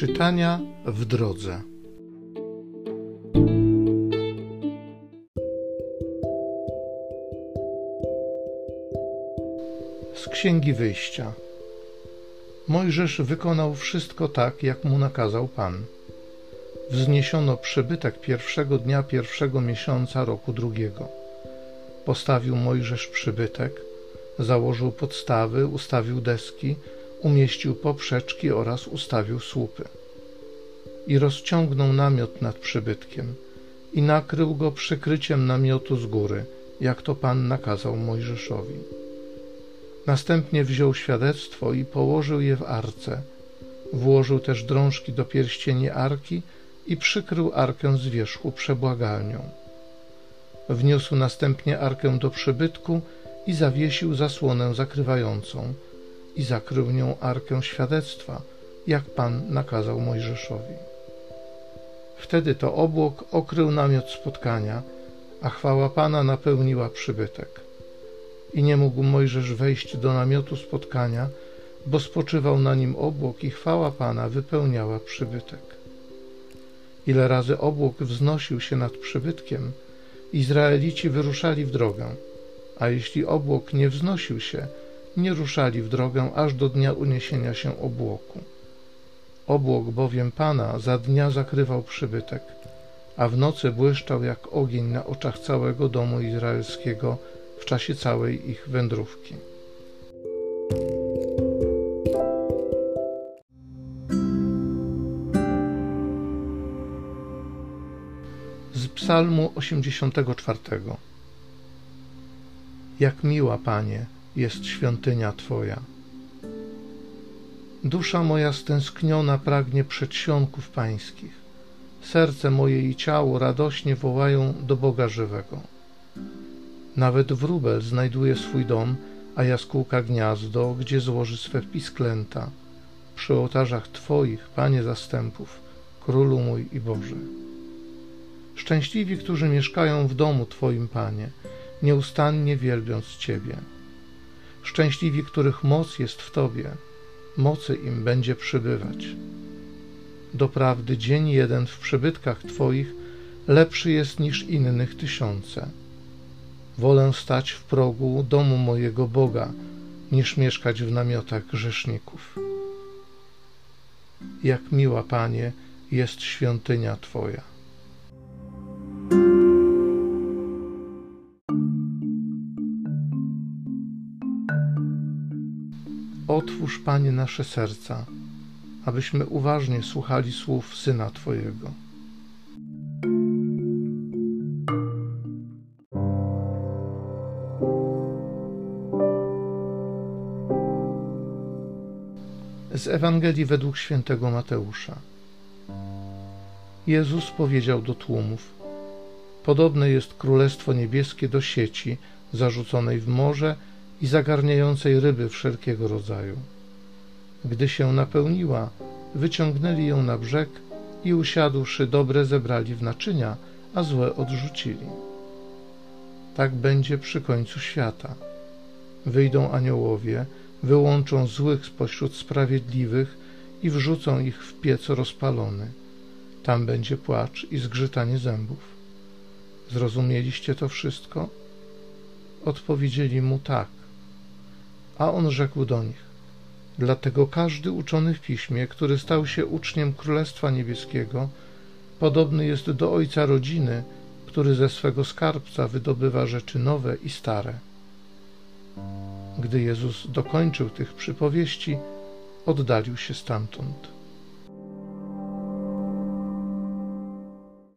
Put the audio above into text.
Czytania w drodze. Z Księgi Wyjścia. Mojżesz wykonał wszystko tak, jak mu nakazał Pan. Wzniesiono przybytek pierwszego dnia pierwszego miesiąca roku drugiego. Postawił Mojżesz przybytek, założył podstawy, ustawił deski, umieścił poprzeczki oraz ustawił słupy. I rozciągnął namiot nad przybytkiem i nakrył go przykryciem namiotu z góry, jak to Pan nakazał Mojżeszowi. Następnie wziął świadectwo i położył je w arce. Włożył też drążki do pierścieni arki i przykrył arkę z wierzchu przebłagalnią. Wniósł następnie arkę do przybytku i zawiesił zasłonę zakrywającą i zakrył nią arkę świadectwa, jak Pan nakazał Mojżeszowi. Wtedy to obłok okrył namiot spotkania, a chwała Pana napełniła przybytek. I nie mógł Mojżesz wejść do namiotu spotkania, bo spoczywał na nim obłok i chwała Pana wypełniała przybytek. Ile razy obłok wznosił się nad przybytkiem, Izraelici wyruszali w drogę, a jeśli obłok nie wznosił się, nie ruszali w drogę aż do dnia uniesienia się obłoku. Obłok bowiem Pana za dnia zakrywał przybytek, a w nocy błyszczał jak ogień na oczach całego domu izraelskiego w czasie całej ich wędrówki. Z Psalmu 84 Jak miła, Panie, jest świątynia Twoja. Dusza moja stęskniona pragnie przedsionków pańskich. Serce moje i ciało radośnie wołają do Boga żywego. Nawet wróbel znajduje swój dom, a jaskółka gniazdo, gdzie złoży swe pisklęta. Przy ołtarzach Twoich, Panie zastępów, Królu mój i Boże. Szczęśliwi, którzy mieszkają w domu Twoim, Panie, nieustannie wielbiąc Ciebie. Szczęśliwi, których moc jest w Tobie, mocy im będzie przybywać. Doprawdy dzień jeden w przybytkach Twoich lepszy jest niż innych tysiące. Wolę stać w progu domu mojego Boga, niż mieszkać w namiotach grzeszników. Jak miła, Panie, jest świątynia Twoja. Otwórz, Panie, nasze serca, abyśmy uważnie słuchali słów Syna Twojego. Z Ewangelii według świętego Mateusza. Jezus powiedział do tłumów: Podobne jest królestwo niebieskie do sieci zarzuconej w morze i zagarniającej ryby wszelkiego rodzaju. Gdy się napełniła, wyciągnęli ją na brzeg i usiadłszy dobre zebrali w naczynia, a złe odrzucili. Tak będzie przy końcu świata. Wyjdą aniołowie, wyłączą złych spośród sprawiedliwych i wrzucą ich w piec rozpalony. Tam będzie płacz i zgrzytanie zębów. Zrozumieliście to wszystko? Odpowiedzieli mu tak. A on rzekł do nich: Dlatego każdy uczony w piśmie, który stał się uczniem Królestwa Niebieskiego, podobny jest do ojca rodziny, który ze swego skarbca wydobywa rzeczy nowe i stare. Gdy Jezus dokończył tych przypowieści, oddalił się stamtąd.